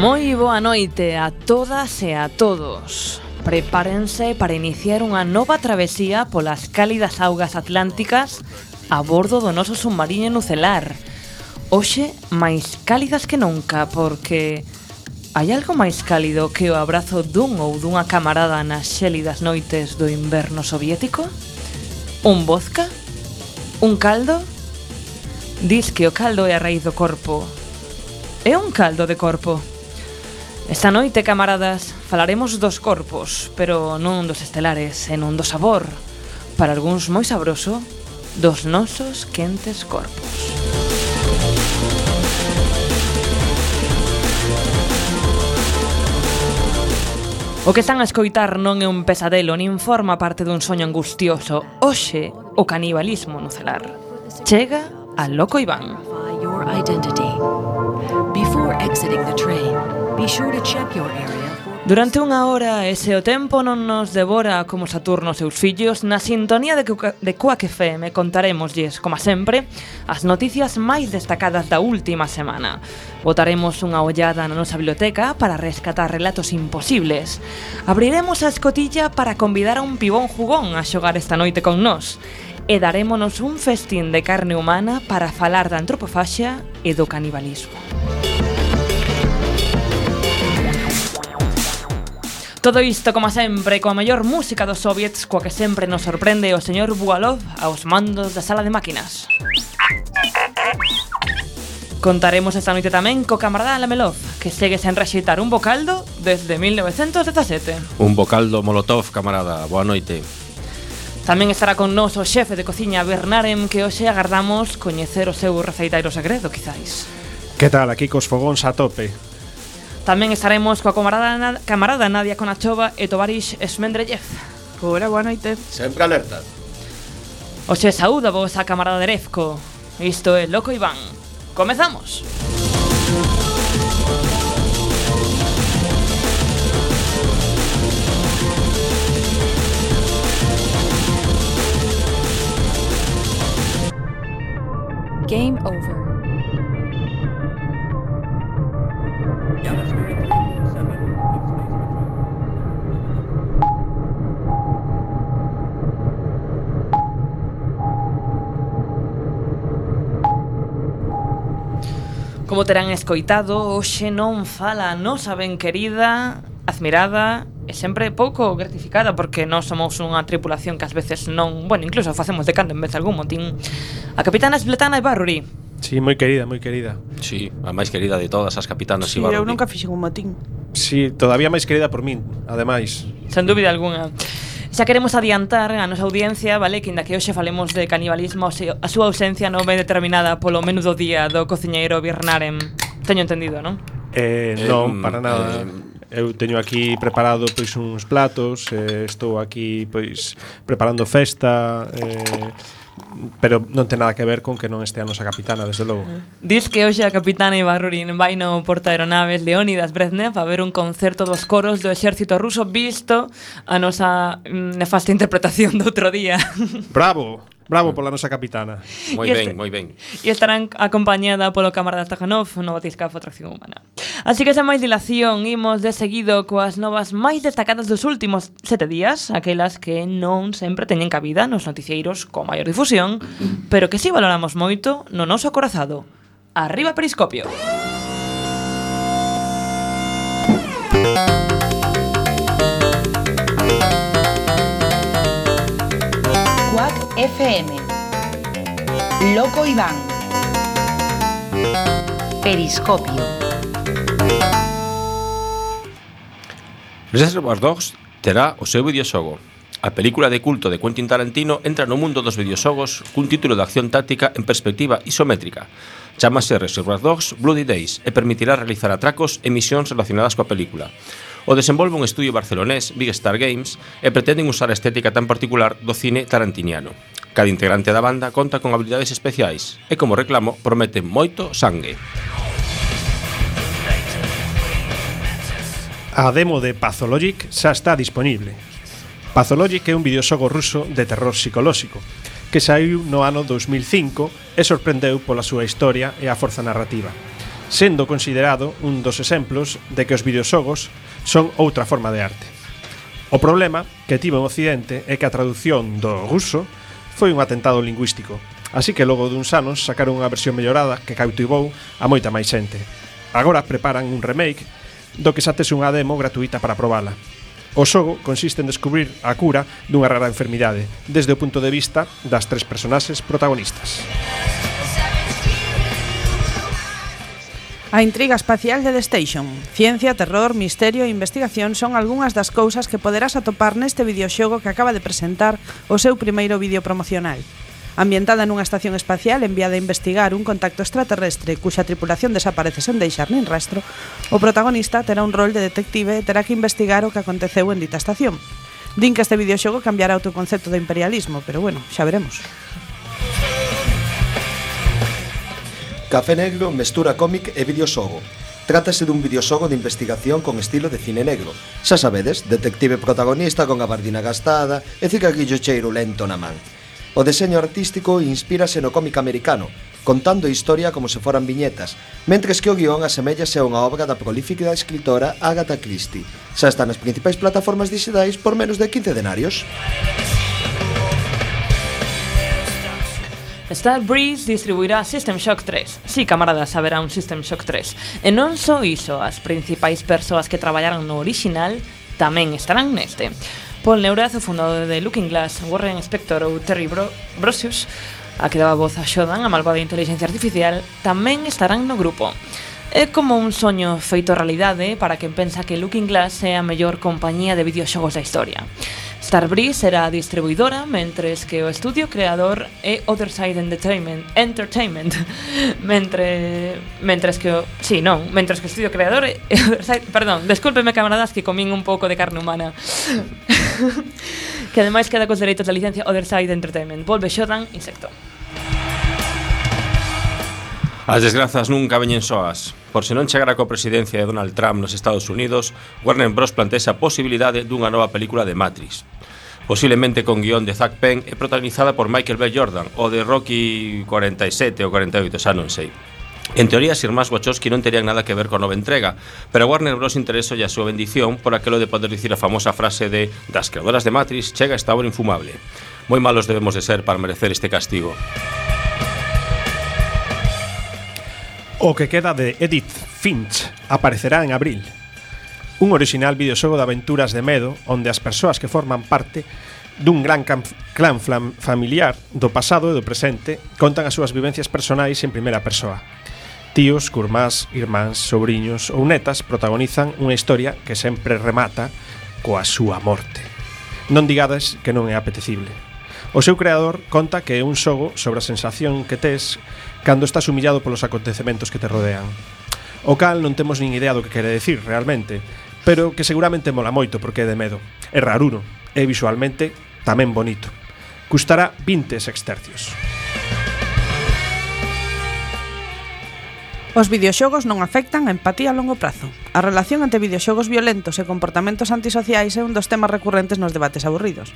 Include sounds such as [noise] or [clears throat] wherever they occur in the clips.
Moi boa noite a todas e a todos. Prepárense para iniciar unha nova travesía polas cálidas augas atlánticas a bordo do noso submarino nucelar. Oxe, máis cálidas que nunca, porque hai algo máis cálido que o abrazo dun ou dunha camarada nas xélidas noites do inverno soviético? Un vodka? Un caldo? Diz que o caldo é a raíz do corpo. É un caldo de corpo. Esta noite, camaradas, falaremos dos corpos, pero non dos estelares, en un do sabor, para algúns moi sabroso, dos nosos quentes corpos. O que están a escoitar non é un pesadelo nin forma parte dun soño angustioso. Hoxe, o canibalismo no celar. Chega a Loco Iván. Your identity. Before exiting the train, Durante unha hora e se o tempo non nos devora como Saturno seus fillos, na sintonía de, Cuca, de Quack FM contaremoslles, como sempre, as noticias máis destacadas da última semana. Botaremos unha ollada na nosa biblioteca para rescatar relatos imposibles. Abriremos a escotilla para convidar a un pibón jugón a xogar esta noite con nós. E darémonos un festín de carne humana para falar da antropofaxia e do canibalismo. Todo isto, como sempre, coa mellor música dos soviets coa que sempre nos sorprende o señor Bugalov aos mandos da sala de máquinas. Contaremos esta noite tamén co camarada Lamelov, que segue sen rexeitar un bocaldo desde 1917. Un bocaldo molotov, camarada. Boa noite. Tamén estará con nós o xefe de cociña Bernarem, que hoxe agardamos coñecer o seu receitairo segredo, quizáis. Que tal, aquí cos fogóns a tope? Tamén estaremos coa camarada, Na- camarada Nadia Konachova e Tovarish Esmendrellev. Hola, boa noite. Sempre alerta. Oxe, saúda vos a camarada de Erefco. Isto é Loco Iván. Comezamos. Game over. Como terán escoitado, hoxe non fala a nosa ben querida, admirada e sempre pouco gratificada porque nós somos unha tripulación que ás veces non, bueno, incluso facemos de canto en vez de algún motín. A capitana Esbletana e Barry. Sí, moi querida, moi querida. Sí, a máis querida de todas as capitanas sí, Ibaruri. eu nunca fixen un motín. Sí, todavía máis querida por min, ademais. Sen dúbida algunha. Xa queremos adiantar a nosa audiencia, vale, que inda que hoxe falemos de canibalismo, a súa ausencia non ve determinada polo menudo día do cociñeiro Birnarem. Teño entendido, non? Eh, non, eh, para nada. Eh, eu teño aquí preparado pois uns platos, eh, estou aquí pois preparando festa, eh, pero non ten nada que ver con que non este a nosa capitana, desde logo. Diz que hoxe a capitana Ibarrurin vai no porta aeronaves Leónidas Brezhnev a ver un concerto dos coros do exército ruso visto a nosa mm, nefasta interpretación do outro día. Bravo! Bravo pola nosa capitana. Moi ben, este, moi ben. E estarán acompañada polo camarada Tajanov no batiscafo Atracción Humana. Así que sen máis dilación, imos de seguido coas novas máis destacadas dos últimos sete días, aquelas que non sempre teñen cabida nos noticieiros con maior difusión, pero que si sí valoramos moito no noso acorazado. Arriba Periscopio. Periscopio. FM. Loco Iván. Periscopio. Reservoir Dogs terá o seu videoxogo. A película de culto de Quentin Tarantino entra no mundo dos videoxogos cun título de acción táctica en perspectiva isométrica. Chámase Reservoir Dogs Bloody Days e permitirá realizar atracos e misións relacionadas coa película. O desenvolve un estudio barcelonés, Big Star Games, e pretenden usar a estética tan particular do cine tarantiniano. Cada integrante da banda conta con habilidades especiais e, como reclamo, promete moito sangue. A demo de Pathologic xa está disponible. Pathologic é un videoxogo ruso de terror psicolóxico que saiu no ano 2005 e sorprendeu pola súa historia e a forza narrativa, sendo considerado un dos exemplos de que os videoxogos son outra forma de arte. O problema que tivo en Occidente é que a traducción do ruso foi un atentado lingüístico, así que logo duns anos sacaron unha versión mellorada que cautivou a moita máis xente. Agora preparan un remake do que xa tes unha demo gratuita para probala. O xogo consiste en descubrir a cura dunha rara enfermidade, desde o punto de vista das tres personaxes protagonistas. A intriga espacial de The Station. Ciencia, terror, misterio e investigación son algunhas das cousas que poderás atopar neste videoxogo que acaba de presentar o seu primeiro vídeo promocional. Ambientada nunha estación espacial enviada a investigar un contacto extraterrestre cuxa tripulación desaparece sen deixar nin rastro, o protagonista terá un rol de detective e terá que investigar o que aconteceu en dita estación. Din que este videoxogo cambiará o teu concepto de imperialismo, pero bueno, xa veremos. Café Negro mestura cómic e videoxogo. Trátase dun videoxogo de investigación con estilo de cine negro. Xa sabedes, detective protagonista con gabardina gastada e cicaguillo cheiro lento na man. O deseño artístico inspírase no cómic americano, contando a historia como se foran viñetas, mentres que o guión asemellase a unha obra da prolífica escritora Agatha Christie. Xa está nas principais plataformas digitais por menos de 15 denarios. Starbreeze distribuirá System Shock 3. Sí, camaradas, haberá un System Shock 3. E non só iso, as principais persoas que traballaron no original tamén estarán neste. Paul Neurath, o fundador de Looking Glass, Warren Spector ou Terry Bro Brosius, a que daba voz a Shodan, a malvada inteligencia artificial, tamén estarán no grupo. É como un soño feito realidade para quen pensa que Looking Glass é a mellor compañía de videoxogos da historia. Starbreeze era a distribuidora, mentres que o estudio creador é Otherside Entertainment, Entertainment. [laughs] mentre mentres que o, sí, non, mentres que o estudio creador é, [laughs] é Otherside, perdón, descúlpeme camaradas que comín un pouco de carne humana. [laughs] que ademais queda cos dereitos da licencia Otherside Entertainment. Volve Shodan Insecto. As desgrazas nunca veñen soas. Por se non chegara coa presidencia de Donald Trump nos Estados Unidos, Warner Bros. plantea a posibilidade dunha nova película de Matrix. Posiblemente con guión de Zack Penn e protagonizada por Michael B. Jordan o de Rocky 47 ou 48, xa non sei. En teoría, as irmás Wachowski non terían nada que ver con nova entrega, pero Warner Bros. interesou a súa bendición por aquelo de poder dicir a famosa frase de «Das creadoras de Matrix chega esta hora infumable». Moi malos debemos de ser para merecer este castigo. O que queda de Edith Finch aparecerá en abril. Un original videoxogo de aventuras de medo onde as persoas que forman parte dun gran clan familiar do pasado e do presente contan as súas vivencias personais en primeira persoa. Tíos, curmás, irmáns, sobrinhos ou netas protagonizan unha historia que sempre remata coa súa morte. Non digades que non é apetecible. O seu creador conta que é un xogo sobre a sensación que tes cando estás humillado polos acontecementos que te rodean. O cal non temos nin idea do que quere decir realmente, pero que seguramente mola moito porque é de medo. É raruno, é visualmente tamén bonito. Custará 20 sextercios. Os videoxogos non afectan a empatía a longo prazo. A relación entre videoxogos violentos e comportamentos antisociais é un dos temas recurrentes nos debates aburridos.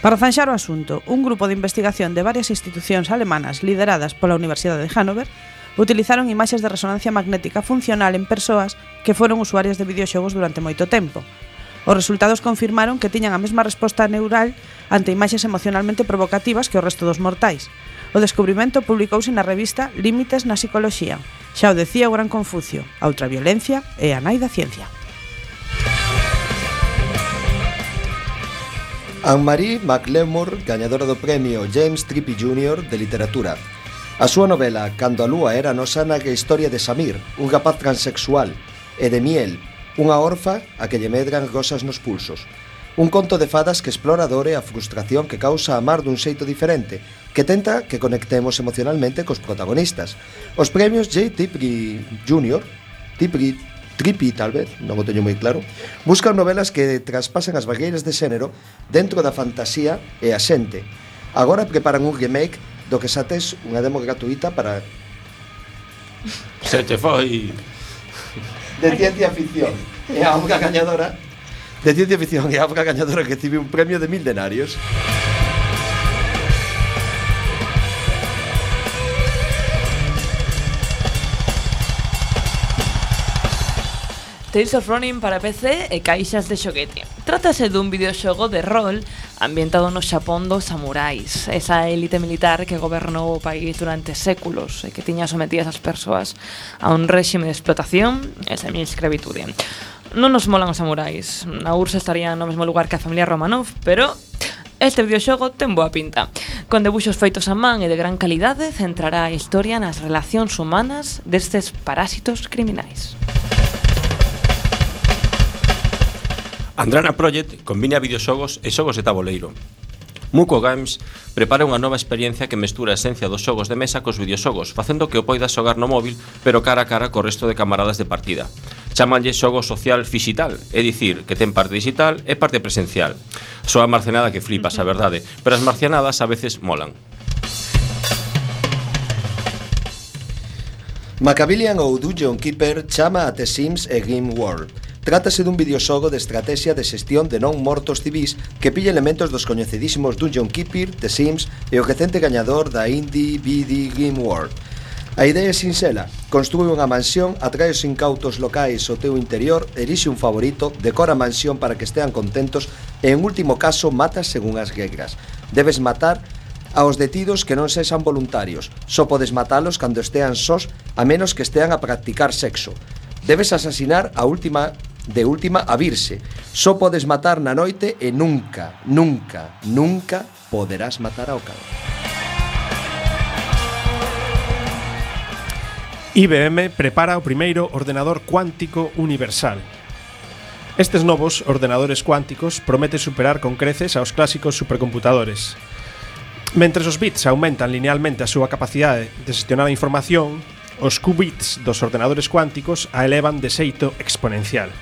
Para zanxar o asunto, un grupo de investigación de varias institucións alemanas lideradas pola Universidade de Hannover utilizaron imaxes de resonancia magnética funcional en persoas que foron usuarias de videoxogos durante moito tempo. Os resultados confirmaron que tiñan a mesma resposta neural ante imaxes emocionalmente provocativas que o resto dos mortais. O descubrimento publicouse na revista Límites na Psicología. Xa o decía o gran Confucio, a outra violencia é a nai da ciencia. Anne-Marie McLemore, gañadora do premio James Trippi Jr. de literatura. A súa novela Cando a lúa era nosa a historia de Samir, un rapaz transexual, e de Miel, unha orfa a que lle medran gozas nos pulsos. Un conto de fadas que explora a dor e a frustración que causa amar dun xeito diferente, que tenta que conectemos emocionalmente cos protagonistas. Os premios J. Tipri Jr. Tipri tripi, tal vez, non o teño moi claro, buscan novelas que traspasan as barreiras de xénero dentro da fantasía e a xente. Agora preparan un remake do que xa tes unha demo gratuita para... Se te foi... De ciencia ficción. E a unha gañadora... De ciencia ficción e a unha gañadora que tivi un premio de mil denarios. Tales of Running para PC e caixas de xoguete. Trátase dun videoxogo de rol ambientado no Xapón dos samurais, esa élite militar que gobernou o país durante séculos e que tiña sometidas as persoas a un réxime de explotación e semi-escravitude. Non nos molan os samurais, na URSS estaría no mesmo lugar que a familia Romanov, pero Este videoxogo ten boa pinta. Con debuxos feitos a man e de gran calidade, centrará a historia nas relacións humanas destes parásitos criminais. Andrana Project combina videoxogos e xogos de tabuleiro. Muco Games prepara unha nova experiencia que mestura a esencia dos xogos de mesa cos videoxogos, facendo que o poidas xogar no móvil, pero cara a cara co resto de camaradas de partida. Chamanlle xogo social fixital, é dicir, que ten parte digital e parte presencial. Soa marcenada que flipas, a verdade, pero as marcianadas a veces molan. Macabillian ou Dungeon Keeper chama a The Sims e Game World Trátase dun videoxogo de estrategia de xestión de non mortos civis que pilla elementos dos coñecidísimos Dungeon Keeper, The Sims e o recente gañador da Indie BD Game World. A idea é sinxela, construe unha mansión, atrae os incautos locais ao teu interior, erixe un favorito, decora a mansión para que estean contentos e, en último caso, matas según as regras. Debes matar aos detidos que non sexan voluntarios. Só podes matalos cando estean sós, a menos que estean a practicar sexo. Debes asasinar a última de última a virse. Só podes matar na noite e nunca, nunca, nunca poderás matar ao cabo. IBM prepara o primeiro ordenador cuántico universal. Estes novos ordenadores cuánticos prometen superar con creces aos clásicos supercomputadores. Mentre os bits aumentan linealmente a súa capacidade de xestionar a información, os qubits dos ordenadores cuánticos a elevan de xeito exponencial.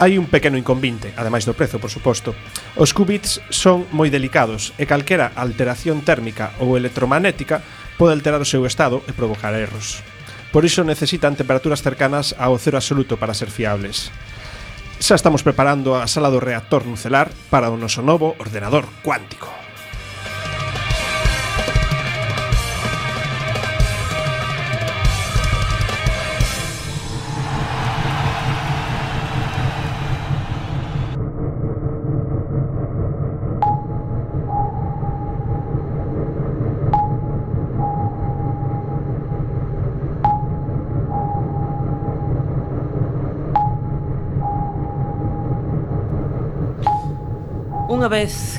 Hai un pequeno inconvinte, ademais do prezo, por suposto. Os qubits son moi delicados e calquera alteración térmica ou electromagnética pode alterar o seu estado e provocar erros. Por iso necesitan temperaturas cercanas ao cero absoluto para ser fiables. Xa estamos preparando a sala do reactor nucelar para o noso novo ordenador cuántico.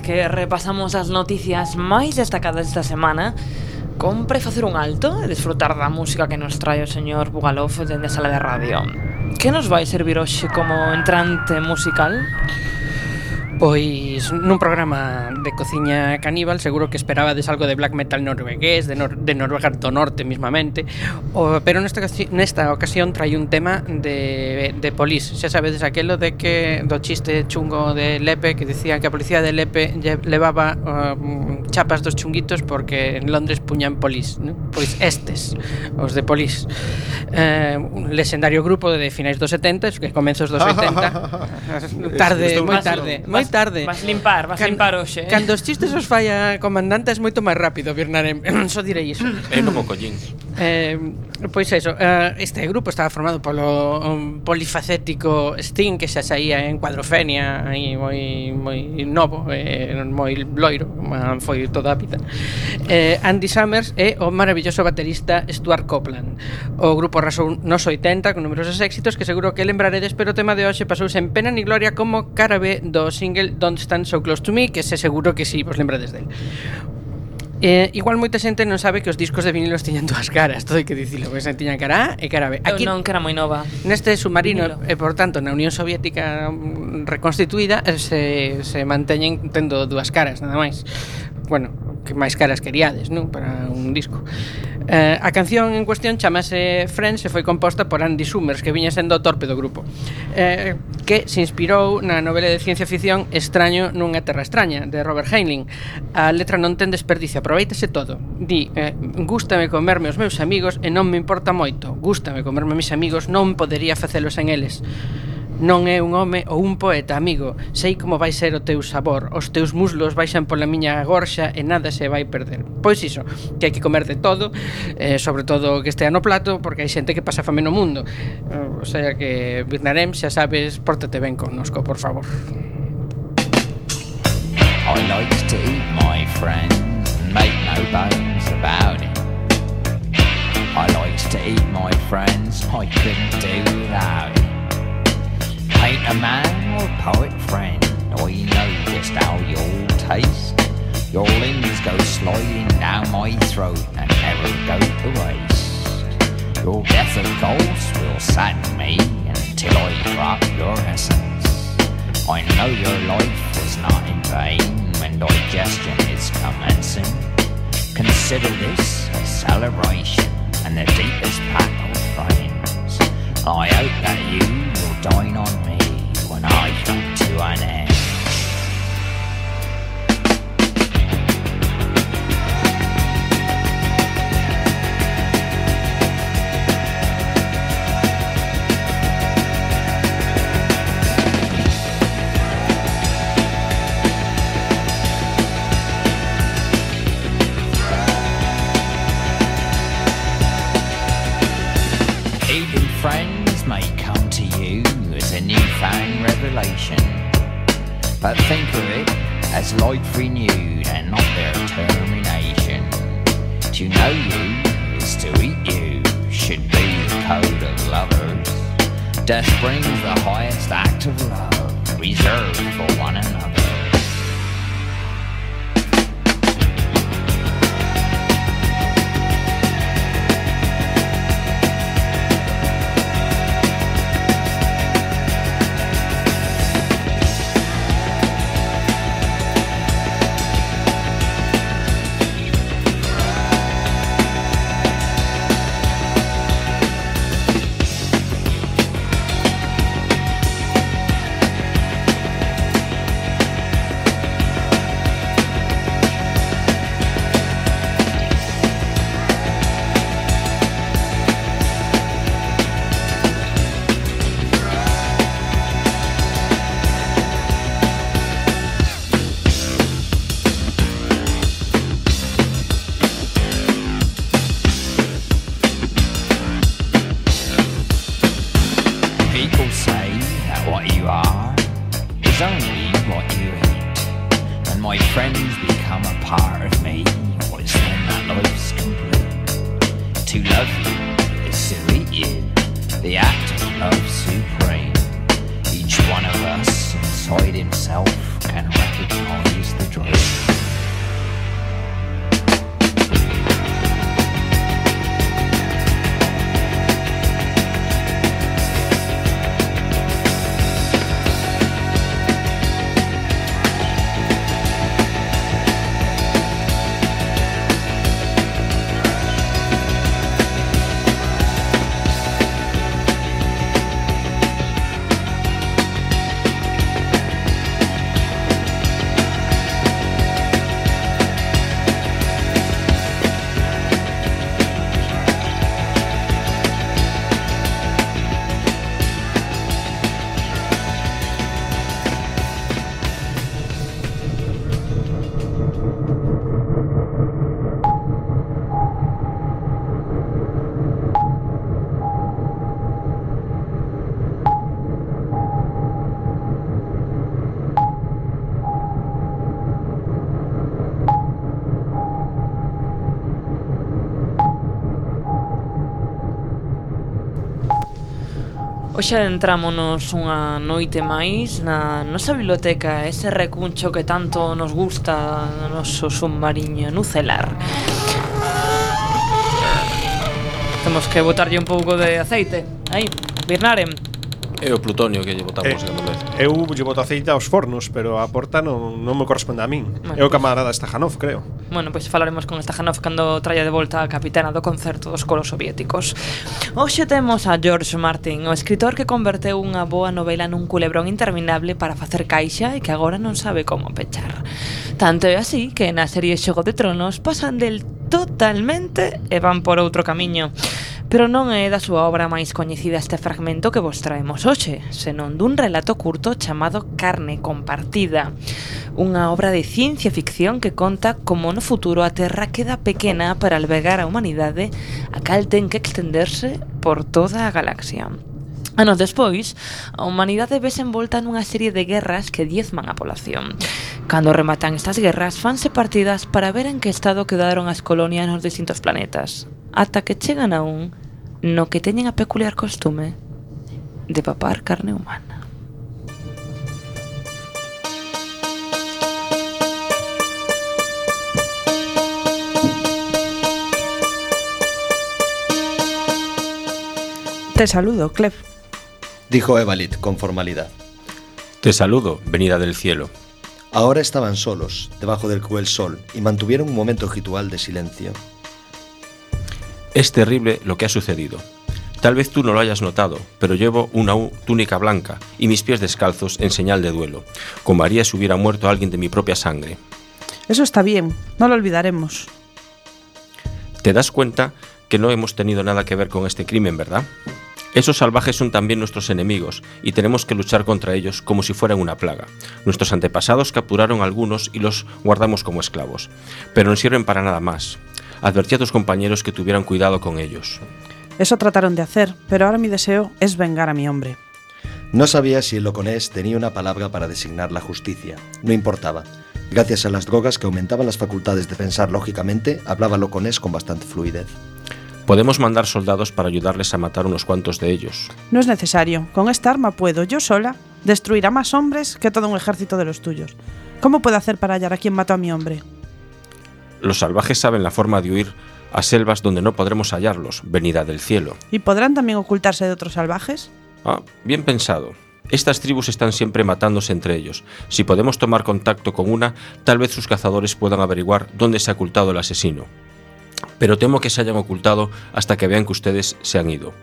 que repasamos as noticias máis destacadas esta semana, compre facer un alto e desfrutar da música que nos trae o señor Bugalov dende a sala de radio. Que nos vai servir hoxe como entrante musical? Pois nun programa de cociña caníbal seguro que esperabades algo de black metal noruegués, de, nor de Noruega do Norte mismamente, o, pero nesta, nesta ocasión trai un tema de, de polis. Xa sabedes aquelo de que do chiste chungo de Lepe que dicían que a policía de Lepe lle, levaba um, chapas dos chunguitos porque en Londres puñan polis. ¿no? Pois estes, os de polis. Eh, un lesendario grupo de finais dos 70 que comenzos dos 80 tarde, moi tarde, moi tarde. Vas limpar, vas Can, limpar hoxe. Eh? Cando os chistes os fai a comandante é moito máis rápido, Birnarem. [clears throat] Só direi iso. É como collín. Eh, pois eso, eh, este grupo estaba formado polo um, polifacético Sting que xa saía en Cuadrofenia aí moi moi novo, eh, moi loiro, foi toda a vida. Eh, Andy Summers e o maravilloso baterista Stuart Copeland. O grupo rasou nos 80 con numerosos éxitos que seguro que lembraredes, pero o tema de hoxe pasou sen pena ni gloria como cara B do single Don't Stand So Close To Me, que se seguro que si sí, vos lembrades del. Eh, igual moita xente non sabe que os discos de vinilos tiñan dúas caras, todo hai que dicilo, que se tiñan cara A e cara B. Aquí, non, que era moi nova. Neste submarino, Vinilo. e por tanto, na Unión Soviética mm, reconstituída, eh, se, se manteñen tendo dúas caras, nada máis. Bueno, que máis caras queríades, non? Para un disco. Eh, a canción en cuestión chamase Friends e foi composta por Andy Summers, que viña sendo o torpe do grupo. Eh, que se inspirou na novela de ciencia ficción Extraño nunha terra extraña, de Robert Heinlein. A letra non ten desperdicio, aproveitase todo. Di, eh, gústame comerme os meus amigos e non me importa moito. Gústame comerme mis amigos, non podería facelo sen eles. Non é un home ou un poeta, amigo. Sei como vai ser o teu sabor. Os teus muslos baixan pola miña gorxa e nada se vai perder. Pois iso, que hai que comer de todo, eh, sobre todo o que estea no plato, porque hai xente que pasa fame no mundo. Eh, o sea que, Birnarem, xa sabes, pórtate ben connosco, por favor. I like to eat, my friend. Make no bones about it. I likes to eat my friends, I couldn't do without it. Ain't a man or poet friend, I know just how you'll taste. Your limbs go sliding down my throat and never go to waste. Your death of course will sadden me until I drop your essence. I know your life was not in vain when digestion Consider this a celebration and the deepest pack of friends. I hope that you will dine on me when I come to an end. Oxe entrámonos unha noite máis na nosa biblioteca Ese recuncho que tanto nos gusta no noso submarino nucelar Temos que botarlle un pouco de aceite. Aí, Birnaren É o plutonio que lle botamos eh, cando vez. Eu lle boto aceite aos fornos, pero a porta non, non me corresponde a min. Bueno, é o camarada Stajanov, creo. Bueno, pois pues falaremos con Stajanov cando traia de volta a capitana do concerto dos colos soviéticos. Hoxe temos a George Martin, o escritor que converteu unha boa novela nun culebrón interminable para facer caixa e que agora non sabe como pechar. Tanto é así que na serie Xogo de Tronos pasan del totalmente e van por outro camiño. Pero non é da súa obra máis coñecida este fragmento que vos traemos hoxe, senón dun relato curto chamado Carne compartida, unha obra de ciencia ficción que conta como no futuro a Terra queda pequena para albergar a humanidade a cal ten que extenderse por toda a galaxia. Anos despois, a humanidade vese envolta nunha serie de guerras que diezman a población. Cando rematan estas guerras, fanse partidas para ver en que estado quedaron as colonias nos distintos planetas, ata que chegan a un no que teñen a peculiar costume de papar carne humana. Te saludo, Clef. Dijo Evalit con formalidad. Te saludo, venida del cielo. Ahora estaban solos, debajo del cruel sol, y mantuvieron un momento ritual de silencio. Es terrible lo que ha sucedido. Tal vez tú no lo hayas notado, pero llevo una túnica blanca y mis pies descalzos en señal de duelo, como haría si hubiera muerto alguien de mi propia sangre. Eso está bien, no lo olvidaremos. ¿Te das cuenta que no hemos tenido nada que ver con este crimen, verdad? Esos salvajes son también nuestros enemigos y tenemos que luchar contra ellos como si fueran una plaga. Nuestros antepasados capturaron a algunos y los guardamos como esclavos, pero no sirven para nada más. Advertí a tus compañeros que tuvieran cuidado con ellos. Eso trataron de hacer, pero ahora mi deseo es vengar a mi hombre. No sabía si el loconés tenía una palabra para designar la justicia. No importaba. Gracias a las drogas que aumentaban las facultades de pensar lógicamente, hablaba loconés con bastante fluidez. Podemos mandar soldados para ayudarles a matar unos cuantos de ellos. No es necesario. Con esta arma puedo, yo sola, destruir a más hombres que todo un ejército de los tuyos. ¿Cómo puedo hacer para hallar a quien mató a mi hombre? Los salvajes saben la forma de huir a selvas donde no podremos hallarlos, venida del cielo. ¿Y podrán también ocultarse de otros salvajes? Ah, bien pensado. Estas tribus están siempre matándose entre ellos. Si podemos tomar contacto con una, tal vez sus cazadores puedan averiguar dónde se ha ocultado el asesino. Pero temo que se hayan ocultado hasta que vean que ustedes se han ido.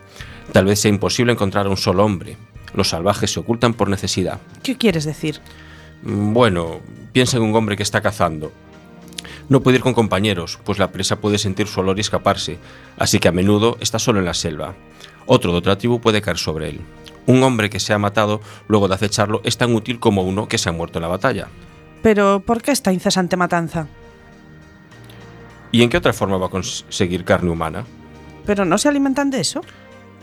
Tal vez sea imposible encontrar a un solo hombre. Los salvajes se ocultan por necesidad. ¿Qué quieres decir? Bueno, piensa en un hombre que está cazando. No puede ir con compañeros, pues la presa puede sentir su olor y escaparse, así que a menudo está solo en la selva. Otro de otra tribu puede caer sobre él. Un hombre que se ha matado luego de acecharlo es tan útil como uno que se ha muerto en la batalla. Pero, ¿por qué esta incesante matanza? ¿Y en qué otra forma va a conseguir carne humana? ¿Pero no se alimentan de eso?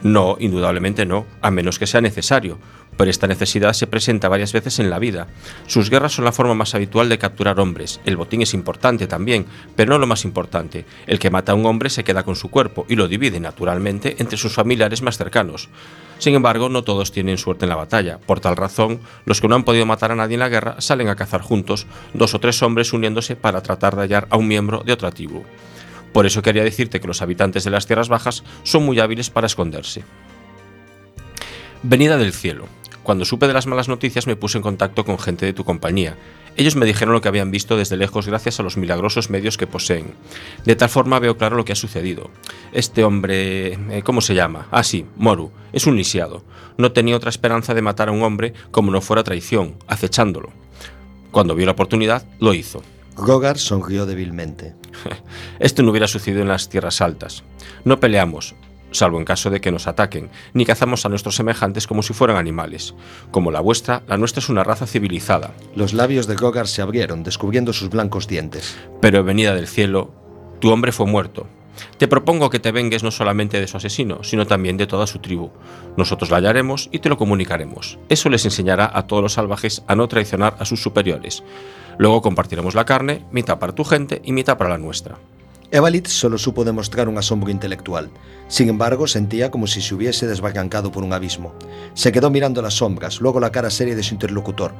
No, indudablemente no, a menos que sea necesario, pero esta necesidad se presenta varias veces en la vida. Sus guerras son la forma más habitual de capturar hombres. El botín es importante también, pero no lo más importante. El que mata a un hombre se queda con su cuerpo y lo divide naturalmente entre sus familiares más cercanos. Sin embargo, no todos tienen suerte en la batalla. Por tal razón, los que no han podido matar a nadie en la guerra salen a cazar juntos, dos o tres hombres uniéndose para tratar de hallar a un miembro de otra tribu. Por eso quería decirte que los habitantes de las tierras bajas son muy hábiles para esconderse. Venida del cielo. Cuando supe de las malas noticias me puse en contacto con gente de tu compañía. Ellos me dijeron lo que habían visto desde lejos gracias a los milagrosos medios que poseen. De tal forma veo claro lo que ha sucedido. Este hombre... eh, ¿Cómo se llama? Ah, sí, Moru. Es un lisiado. No tenía otra esperanza de matar a un hombre como no fuera traición, acechándolo. Cuando vio la oportunidad, lo hizo. Gogar sonrió débilmente. [laughs] Esto no hubiera sucedido en las tierras altas. No peleamos, salvo en caso de que nos ataquen, ni cazamos a nuestros semejantes como si fueran animales. Como la vuestra, la nuestra es una raza civilizada. Los labios de Gogar se abrieron, descubriendo sus blancos dientes. Pero venida del cielo, tu hombre fue muerto. Te propongo que te vengues no solamente de su asesino, sino también de toda su tribu. Nosotros la hallaremos y te lo comunicaremos. Eso les enseñará a todos los salvajes a no traicionar a sus superiores. Luego compartiremos la carne, mitad para tu gente y mitad para la nuestra. Evalit solo supo demostrar un asombro intelectual. Sin embargo, sentía como si se hubiese desbarrancado por un abismo. Se quedó mirando las sombras, luego la cara seria de su interlocutor,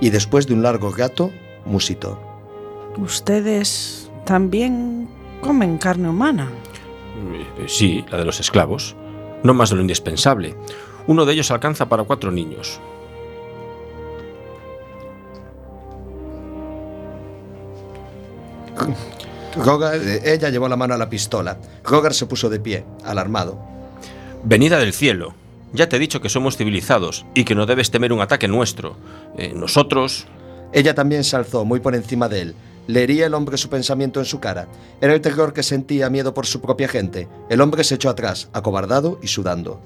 y después de un largo rato, musitó. Ustedes también comen carne humana. Eh, Sí, la de los esclavos. No más de lo indispensable. Uno de ellos alcanza para cuatro niños. Rogar, eh, ella llevó la mano a la pistola. Rogar se puso de pie, alarmado. Venida del cielo. Ya te he dicho que somos civilizados y que no debes temer un ataque nuestro. Eh, nosotros... Ella también se alzó muy por encima de él. ¿Leería el hombre su pensamiento en su cara? Era el terror que sentía miedo por su propia gente. El hombre se echó atrás, acobardado y sudando.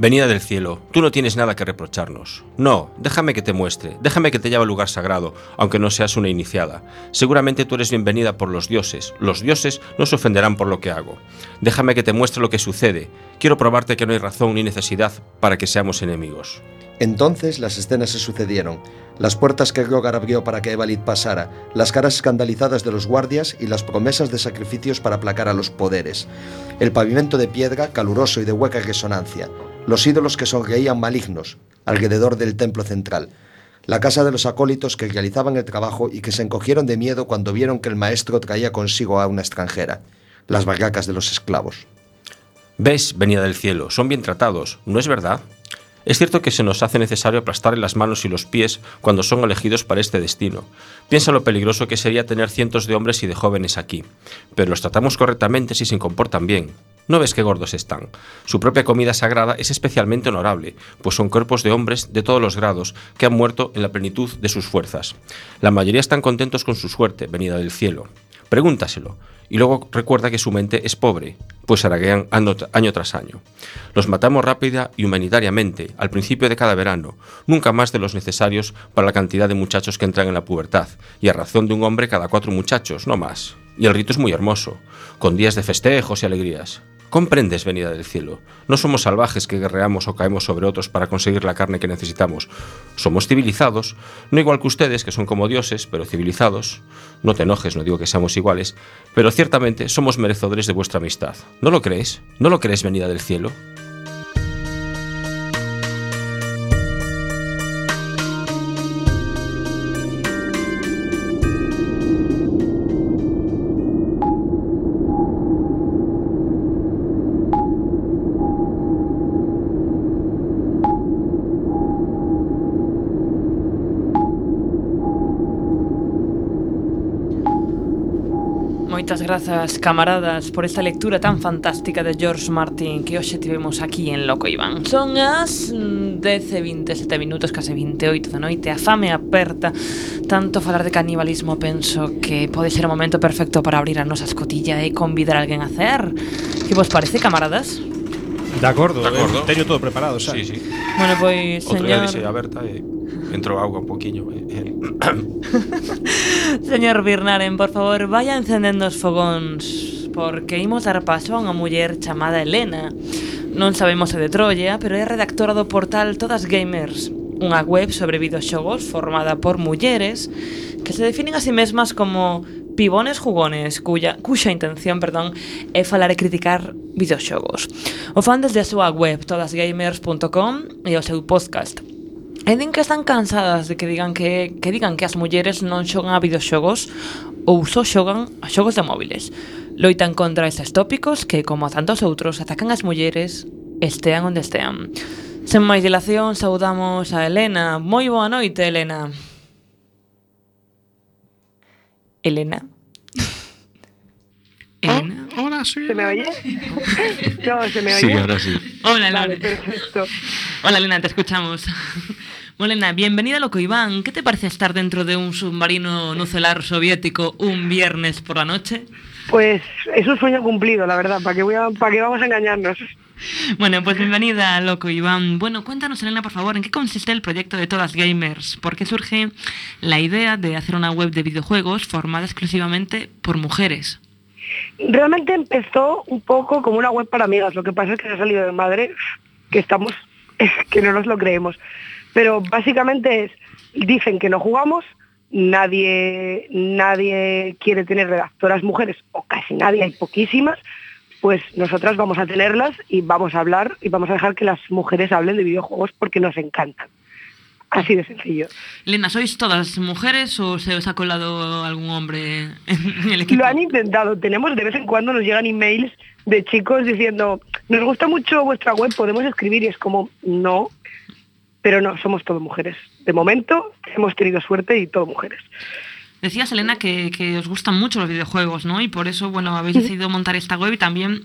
Venida del cielo, tú no tienes nada que reprocharnos. No, déjame que te muestre, déjame que te lleve al lugar sagrado, aunque no seas una iniciada. Seguramente tú eres bienvenida por los dioses. Los dioses no se ofenderán por lo que hago. Déjame que te muestre lo que sucede. Quiero probarte que no hay razón ni necesidad para que seamos enemigos. Entonces las escenas se sucedieron. Las puertas que Rogar abrió para que Evalit pasara, las caras escandalizadas de los guardias y las promesas de sacrificios para aplacar a los poderes. El pavimento de piedra, caluroso y de hueca resonancia. Los ídolos que sonreían malignos alrededor del templo central. La casa de los acólitos que realizaban el trabajo y que se encogieron de miedo cuando vieron que el maestro traía consigo a una extranjera. Las barracas de los esclavos. ¿Ves, venida del cielo? Son bien tratados, ¿no es verdad? Es cierto que se nos hace necesario aplastarle las manos y los pies cuando son elegidos para este destino. Piensa lo peligroso que sería tener cientos de hombres y de jóvenes aquí. Pero los tratamos correctamente si se comportan bien. ¿No ves qué gordos están? Su propia comida sagrada es especialmente honorable, pues son cuerpos de hombres de todos los grados que han muerto en la plenitud de sus fuerzas. La mayoría están contentos con su suerte, venida del cielo. Pregúntaselo. Y luego recuerda que su mente es pobre, pues araguean año, año tras año. Los matamos rápida y humanitariamente, al principio de cada verano, nunca más de los necesarios para la cantidad de muchachos que entran en la pubertad, y a razón de un hombre cada cuatro muchachos, no más. Y el rito es muy hermoso, con días de festejos y alegrías. Comprendes, venida del cielo. No somos salvajes que guerreamos o caemos sobre otros para conseguir la carne que necesitamos. Somos civilizados, no igual que ustedes, que son como dioses, pero civilizados. No te enojes, no digo que seamos iguales, pero ciertamente somos merecedores de vuestra amistad. ¿No lo crees? ¿No lo crees, venida del cielo? grazas, camaradas, por esta lectura tan fantástica de George Martin que hoxe tivemos aquí en Loco Iván. Son as mm, 10 e 27 minutos, case 28 da noite, a fame aperta. Tanto falar de canibalismo penso que pode ser o momento perfecto para abrir a nosa escotilla e convidar a alguén a cear. Que vos parece, camaradas? De acordo, de acordo. Eh, teño todo preparado, xa. Sí, sí. Bueno, pois, pues, señor... Outro día dixe aberta e... Eh entrou auga un poquinho. Eh. [coughs] Señor Birnaren, por favor, vaya encendendo os fogóns, porque imos dar paso a unha muller chamada Elena. Non sabemos se de Troia, pero é redactora do portal Todas Gamers, unha web sobre videoxogos formada por mulleres que se definen a sí mesmas como pibones jugones cuya, cuxa intención perdón, é falar e criticar videoxogos. O fan desde a súa web todasgamers.com e o seu podcast E din que están cansadas de que digan que, que digan que as mulleres non xogan a videoxogos ou só xogan a xogos de móviles. Loitan contra estes tópicos que, como a tantos outros, atacan as mulleres estean onde estean. Sen máis dilación, saudamos a Elena. Moi boa noite, Elena. Elena. [laughs] Ah, Elena. Hola, soy ¿Se me oye? [laughs] no, se me oye. Sí, ahora sí. Hola, Elena. Vale, perfecto. Hola, Elena, te escuchamos. Bueno, Elena, bienvenida a Loco Iván. ¿Qué te parece estar dentro de un submarino nucelar soviético un viernes por la noche? Pues es un sueño cumplido, la verdad. ¿Para qué, voy a, para qué vamos a engañarnos? Bueno, pues bienvenida a Loco Iván. Bueno, cuéntanos, Elena, por favor, ¿en qué consiste el proyecto de Todas Gamers? ¿Por qué surge la idea de hacer una web de videojuegos formada exclusivamente por mujeres? Realmente empezó un poco como una web para amigas. Lo que pasa es que se ha salido de madre que estamos, [laughs] es que no nos lo creemos. Pero básicamente es, dicen que no jugamos, nadie, nadie quiere tener redactoras mujeres, o casi nadie, hay poquísimas, pues nosotras vamos a tenerlas y vamos a hablar y vamos a dejar que las mujeres hablen de videojuegos porque nos encantan. Así de sencillo. Elena, ¿sois todas mujeres o se os ha colado algún hombre en el equipo? Lo han intentado. Tenemos de vez en cuando nos llegan emails de chicos diciendo, nos gusta mucho vuestra web, podemos escribir y es como, no, pero no, somos todo mujeres. De momento hemos tenido suerte y todo mujeres. Decías, Elena, que, que, os gustan mucho los videojuegos, ¿no? Y por eso, bueno, habéis decidido montar esta web y también,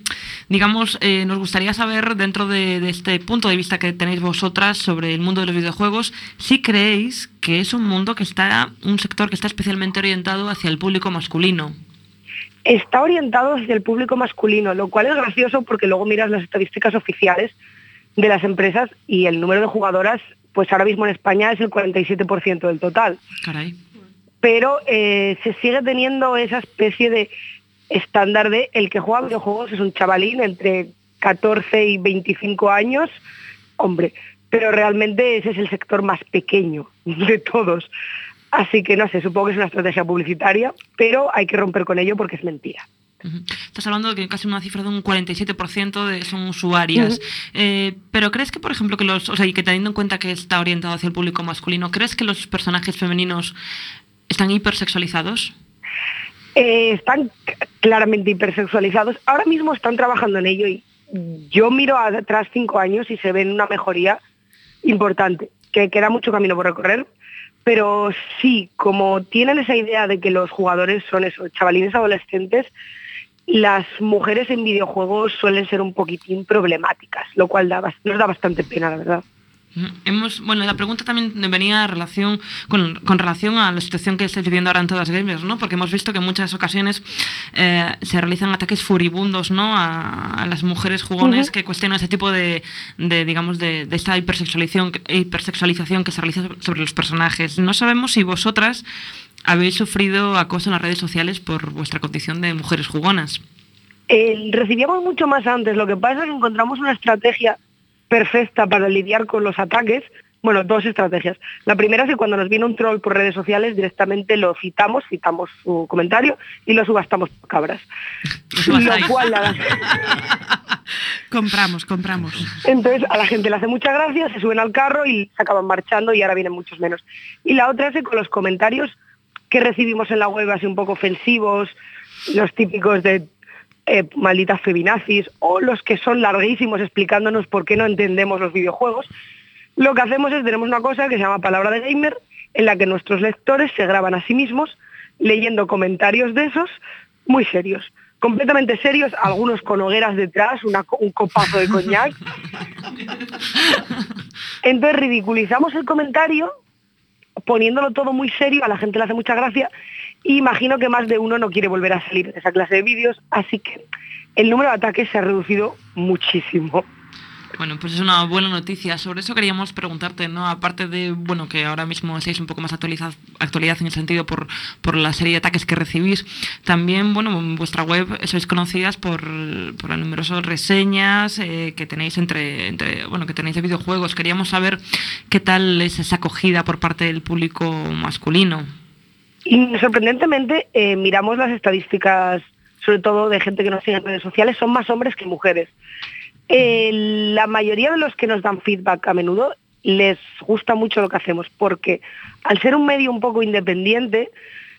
digamos, eh, nos gustaría saber, dentro de, de, este punto de vista que tenéis vosotras sobre el mundo de los videojuegos, si creéis que es un mundo que está, un sector que está especialmente orientado hacia el público masculino. Está orientado hacia el público masculino, lo cual es gracioso porque luego miras las estadísticas oficiales de las empresas y el número de jugadoras, pues ahora mismo en España es el 47% del total. Caray pero eh, se sigue teniendo esa especie de estándar de el que juega videojuegos es un chavalín entre 14 y 25 años, hombre, pero realmente ese es el sector más pequeño [laughs] de todos. Así que no sé, supongo que es una estrategia publicitaria, pero hay que romper con ello porque es mentira. Uh -huh. Estás hablando de que casi una cifra de un 47% de son usuarias. Uh -huh. eh, pero crees que, por ejemplo, que los, o sea, y que teniendo en cuenta que está orientado hacia el público masculino, ¿crees que los personajes femeninos están hipersexualizados? Eh, están claramente hipersexualizados. Ahora mismo están trabajando en ello y yo miro atrás cinco años y se ven una mejoría importante, que queda mucho camino por recorrer, pero sí, como tienen esa idea de que los jugadores son esos chavalines adolescentes, las mujeres en videojuegos suelen ser un poquitín problemáticas, lo cual da, nos da bastante pena, la verdad. Hemos, bueno, la pregunta también venía relación, con, con, relación a la situación que estáis viviendo ahora en todas las gamers, ¿no? Porque hemos visto que en muchas ocasiones eh, se realizan ataques furibundos, ¿no? A, a las mujeres jugones uh -huh. que cuestionan ese tipo de, de digamos, de, de, esta hipersexualización, hipersexualización que se realiza sobre los personajes. No sabemos si vosotras habéis sufrido acoso en las redes sociales por vuestra condición de mujeres jugonas. Eh, recibíamos mucho más antes. Lo que pasa es que encontramos una estrategia perfecta para lidiar con los ataques. Bueno, dos estrategias. La primera es que cuando nos viene un troll por redes sociales, directamente lo citamos, citamos su comentario y lo subastamos por cabras. lo cual la... [laughs] compramos, compramos. Entonces a la gente le hace mucha gracia, se suben al carro y se acaban marchando y ahora vienen muchos menos. Y la otra es que con los comentarios que recibimos en la web así un poco ofensivos, los típicos de eh, malditas feminazis o los que son larguísimos explicándonos por qué no entendemos los videojuegos, lo que hacemos es, tenemos una cosa que se llama Palabra de Gamer, en la que nuestros lectores se graban a sí mismos leyendo comentarios de esos muy serios. Completamente serios, algunos con hogueras detrás, una, un copazo de coñac. [laughs] Entonces ridiculizamos el comentario, poniéndolo todo muy serio, a la gente le hace mucha gracia, y imagino que más de uno no quiere volver a salir de esa clase de vídeos, así que el número de ataques se ha reducido muchísimo. Bueno, pues es una buena noticia. Sobre eso queríamos preguntarte, ¿no? Aparte de, bueno, que ahora mismo estáis un poco más actualizad, actualidad en el sentido por, por la serie de ataques que recibís, también, bueno, en vuestra web sois conocidas por, por las numerosas reseñas eh, que tenéis entre, entre, bueno, que tenéis de videojuegos. Queríamos saber qué tal es esa acogida por parte del público masculino. Y sorprendentemente eh, miramos las estadísticas, sobre todo de gente que nos sigue en redes sociales, son más hombres que mujeres. Eh, la mayoría de los que nos dan feedback a menudo les gusta mucho lo que hacemos, porque al ser un medio un poco independiente,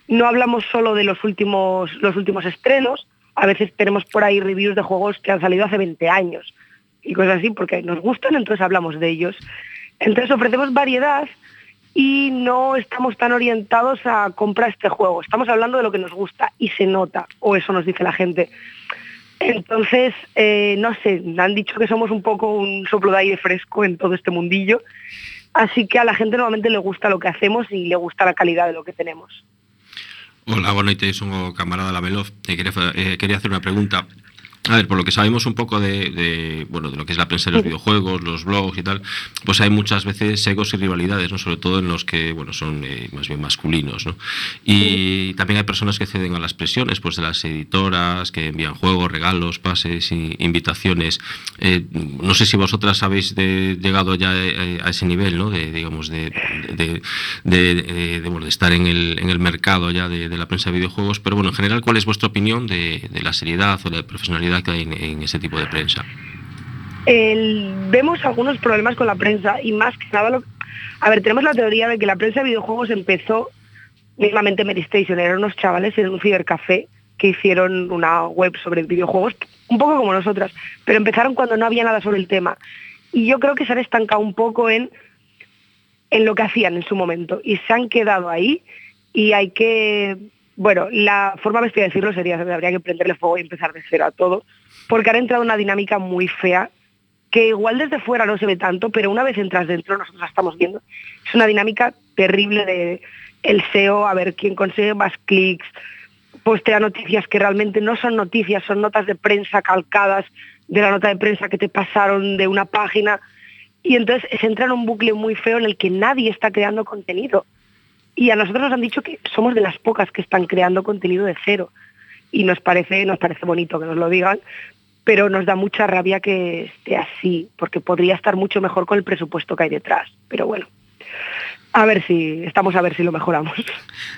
no hablamos solo de los últimos, los últimos estrenos, a veces tenemos por ahí reviews de juegos que han salido hace 20 años y cosas así, porque nos gustan, entonces hablamos de ellos. Entonces ofrecemos variedad y no estamos tan orientados a comprar este juego. Estamos hablando de lo que nos gusta y se nota, o eso nos dice la gente. Entonces, eh, no sé, han dicho que somos un poco un soplo de aire fresco en todo este mundillo, así que a la gente normalmente le gusta lo que hacemos y le gusta la calidad de lo que tenemos. Hola, noite, son o camarada La Veloz quería, eh, quería hacer unha pregunta A ver, por lo que sabemos un poco de, de, bueno, de lo que es la prensa de los videojuegos, los blogs y tal, pues hay muchas veces egos y rivalidades, ¿no? Sobre todo en los que, bueno, son eh, más bien masculinos, ¿no? Y también hay personas que ceden a las presiones, pues de las editoras, que envían juegos, regalos, pases, y invitaciones. Eh, no sé si vosotras habéis de- llegado ya eh, a ese nivel, ¿no? De, digamos, de, de, de- de- de, bueno, de estar en el, en el mercado ya de, de la prensa de videojuegos, pero bueno, en general, ¿cuál es vuestra opinión de, de la seriedad o la profesionalidad en, en ese tipo de prensa? Vemos algunos problemas con la prensa y más que nada, lo- a ver, tenemos la teoría de que la prensa de videojuegos empezó mismamente Mary Station, eran unos chavales en un cibercafé que hicieron una web sobre videojuegos, un poco como nosotras, pero empezaron cuando no había nada sobre el tema. Y yo creo que se han estancado un poco en, en lo que hacían en su momento y se han quedado ahí y hay que, bueno, la forma bestia de decirlo sería, habría que prenderle fuego y empezar de cero a todo, porque han entrado en una dinámica muy fea que igual desde fuera no se ve tanto, pero una vez entras dentro, nosotros la estamos viendo, es una dinámica terrible de el SEO, a ver quién consigue más clics, postea noticias que realmente no son noticias, son notas de prensa calcadas de la nota de prensa que te pasaron de una página. Y entonces se entra en un bucle muy feo en el que nadie está creando contenido. Y a nosotros nos han dicho que somos de las pocas que están creando contenido de cero. Y nos parece, nos parece bonito que nos lo digan, pero nos da mucha rabia que esté así, porque podría estar mucho mejor con el presupuesto que hay detrás. Pero bueno, a ver si, estamos a ver si lo mejoramos.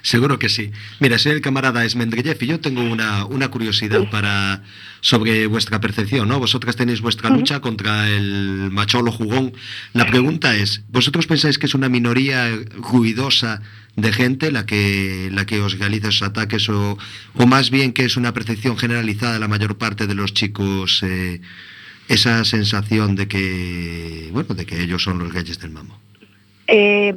Seguro que sí. Mira, soy el camarada Esmendrellev y yo tengo una, una curiosidad para sobre vuestra percepción, ¿no? Vosotras tenéis vuestra lucha contra el macholo jugón. La pregunta es, ¿vosotros pensáis que es una minoría ruidosa de gente la que, la que os realiza esos ataques o, o más bien que es una percepción generalizada de la mayor parte de los chicos eh, esa sensación de que, bueno, de que ellos son los reyes del mamo? Eh,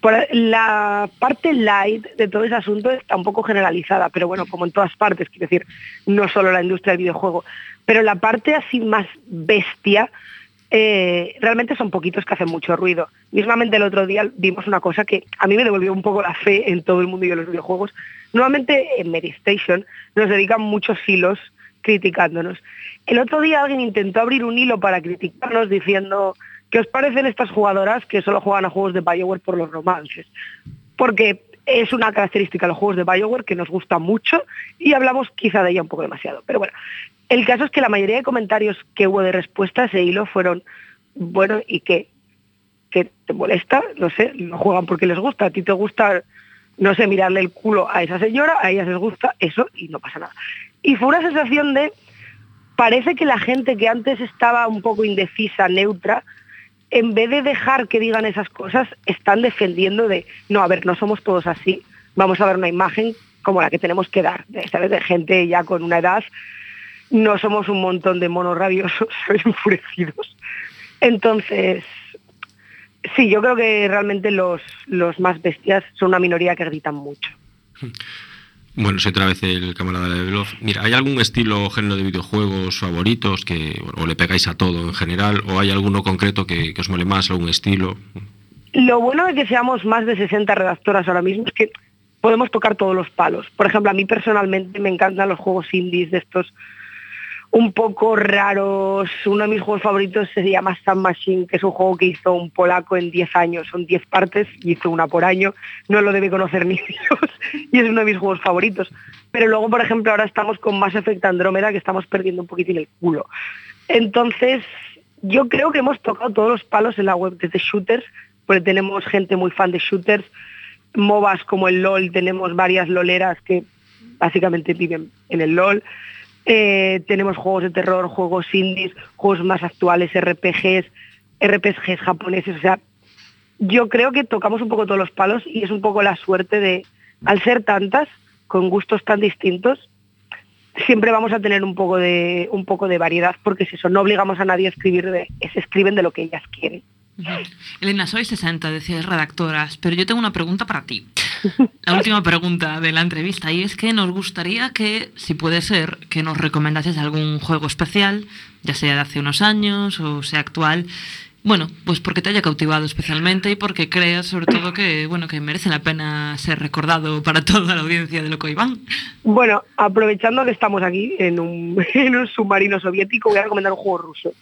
por la parte light de todo ese asunto está un poco generalizada, pero bueno, como en todas partes, quiero decir, no solo la industria del videojuego, pero la parte así más bestia, eh, realmente son poquitos que hacen mucho ruido. Mismamente el otro día vimos una cosa que a mí me devolvió un poco la fe en todo el mundo y en los videojuegos. Nuevamente en Medistation nos dedican muchos hilos criticándonos. El otro día alguien intentó abrir un hilo para criticarnos diciendo ¿qué os parecen estas jugadoras que solo juegan a juegos de Bioware por los romances? Porque es una característica de los juegos de Bioware que nos gusta mucho y hablamos quizá de ella un poco demasiado. Pero bueno, el caso es que la mayoría de comentarios que hubo de respuesta a ese hilo fueron, bueno, ¿y qué? ¿Qué te molesta? No sé, lo juegan porque les gusta. A ti te gusta, no sé, mirarle el culo a esa señora, a ellas les gusta eso y no pasa nada. Y fue una sensación de, parece que la gente que antes estaba un poco indecisa, neutra, en vez de dejar que digan esas cosas, están defendiendo de, no, a ver, no somos todos así, vamos a ver una imagen como la que tenemos que dar, ¿sabes? De gente ya con una edad, no somos un montón de monos rabiosos, [laughs] enfurecidos. Entonces, sí, yo creo que realmente los, los más bestias son una minoría que gritan mucho. Bueno, soy otra vez el camarada de Veloz. Mira, ¿hay algún estilo o género de videojuegos favoritos que o le pegáis a todo en general? ¿O hay alguno concreto que, os mole más, algún estilo? Lo bueno de que seamos más de 60 redactoras ahora mismo es que podemos tocar todos los palos. Por ejemplo, a mí personalmente me encantan los juegos indies de estos un poco raros. Uno de mis juegos favoritos se llama Sun Machine, que es un juego que hizo un polaco en 10 años. Son 10 partes hizo una por año. No lo debe conocer [laughs] ni Dios y es uno de mis juegos favoritos. Pero luego, por ejemplo, ahora estamos con Mass Effect Andrómeda, que estamos perdiendo un poquitín el culo. Entonces, yo creo que hemos tocado todos los palos en la web desde shooters, porque tenemos gente muy fan de shooters, MOBAs como el LOL, tenemos varias loleras que básicamente viven en el LOL. Eh, tenemos juegos de terror, juegos indies, juegos más actuales, RPGs, RPGs japoneses, o sea, yo creo que tocamos un poco todos los palos y es un poco la suerte de, al ser tantas, con gustos tan distintos, siempre vamos a tener un poco de, un poco de variedad, porque si eso, no obligamos a nadie a escribir, de, se escriben de lo que ellas quieren. Elena, soy 60, decías redactoras, pero yo tengo una pregunta para ti. [laughs] La última pregunta de la entrevista y es que nos gustaría que, si puede ser, que nos recomendases algún juego especial, ya sea de hace unos años o sea actual, Bueno, pues porque te haya cautivado especialmente y porque creas sobre todo que, bueno, que merece la pena ser recordado para toda la audiencia de Loco Iván. Bueno, aprovechando que estamos aquí en un, [laughs] en un submarino soviético, voy a recomendar un juego ruso.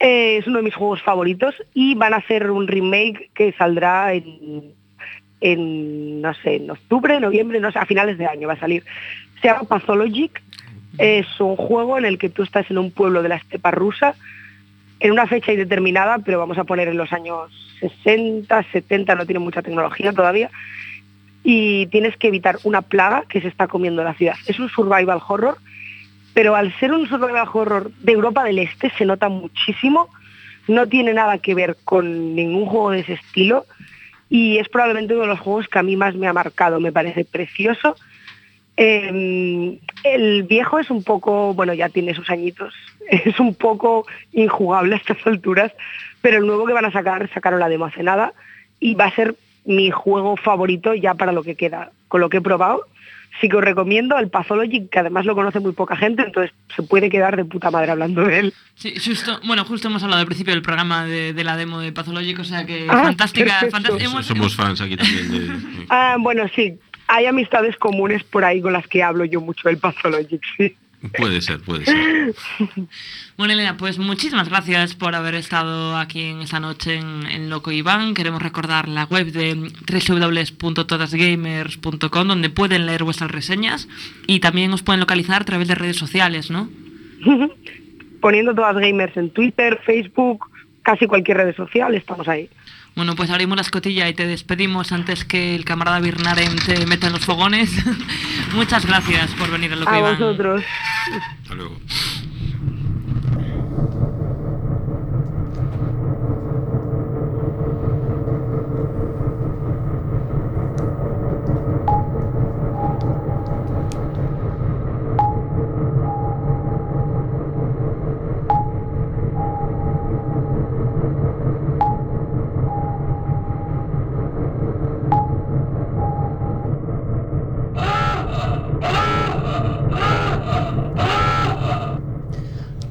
Eh, es uno de mis juegos favoritos y van a hacer un remake que saldrá en, no sé, en octubre, noviembre, no sé, a finales de año va a salir. Se llama Pathologic. Es un juego en el que tú estás en un pueblo de la estepa rusa en una fecha indeterminada, pero vamos a poner en los años 60, 70, no tiene mucha tecnología todavía, y tienes que evitar una plaga que se está comiendo la ciudad. Es un survival horror, pero al ser un survival horror de Europa del Este se nota muchísimo, no tiene nada que ver con ningún juego de ese estilo, y es probablemente uno de los juegos que a mí más me ha marcado, me parece precioso. Eh, el viejo es un poco, bueno, ya tiene sus añitos, [laughs] es un poco injugable a estas alturas, pero el nuevo que van a sacar, sacaron la demo y va a ser mi juego favorito ya para lo que queda. Con lo que he probado, sí que os recomiendo el Pathologic, que además lo conoce muy poca gente, entonces se puede quedar de puta madre hablando de él. Sí, justo, bueno, justo hemos hablado al principio del programa de, de la demo de Pathologic, o sea que Ah, fantástica, perfecto. fantástica. hemos- Somos fans aquí también de... Ah, bueno, sí, hay amistades comunes por ahí con las que hablo yo mucho del Pathologic, sí. Puede ser, puede ser. [laughs] Bueno, Elena, pues muchísimas gracias por haber estado aquí en esta noche en, en Loco Iván. Queremos recordar la web de www.todasgamers.com donde pueden leer vuestras reseñas y también os pueden localizar a través de redes sociales, ¿no? [laughs] Poniendo todas gamers en Twitter, Facebook, casi cualquier red social, estamos ahí. Bueno, pues abrimos la escotilla y te despedimos antes que el camarada Birnaren te meta en los fogones. [laughs] Muchas gracias por venir a Loco A Iván. vosotros. Hallo.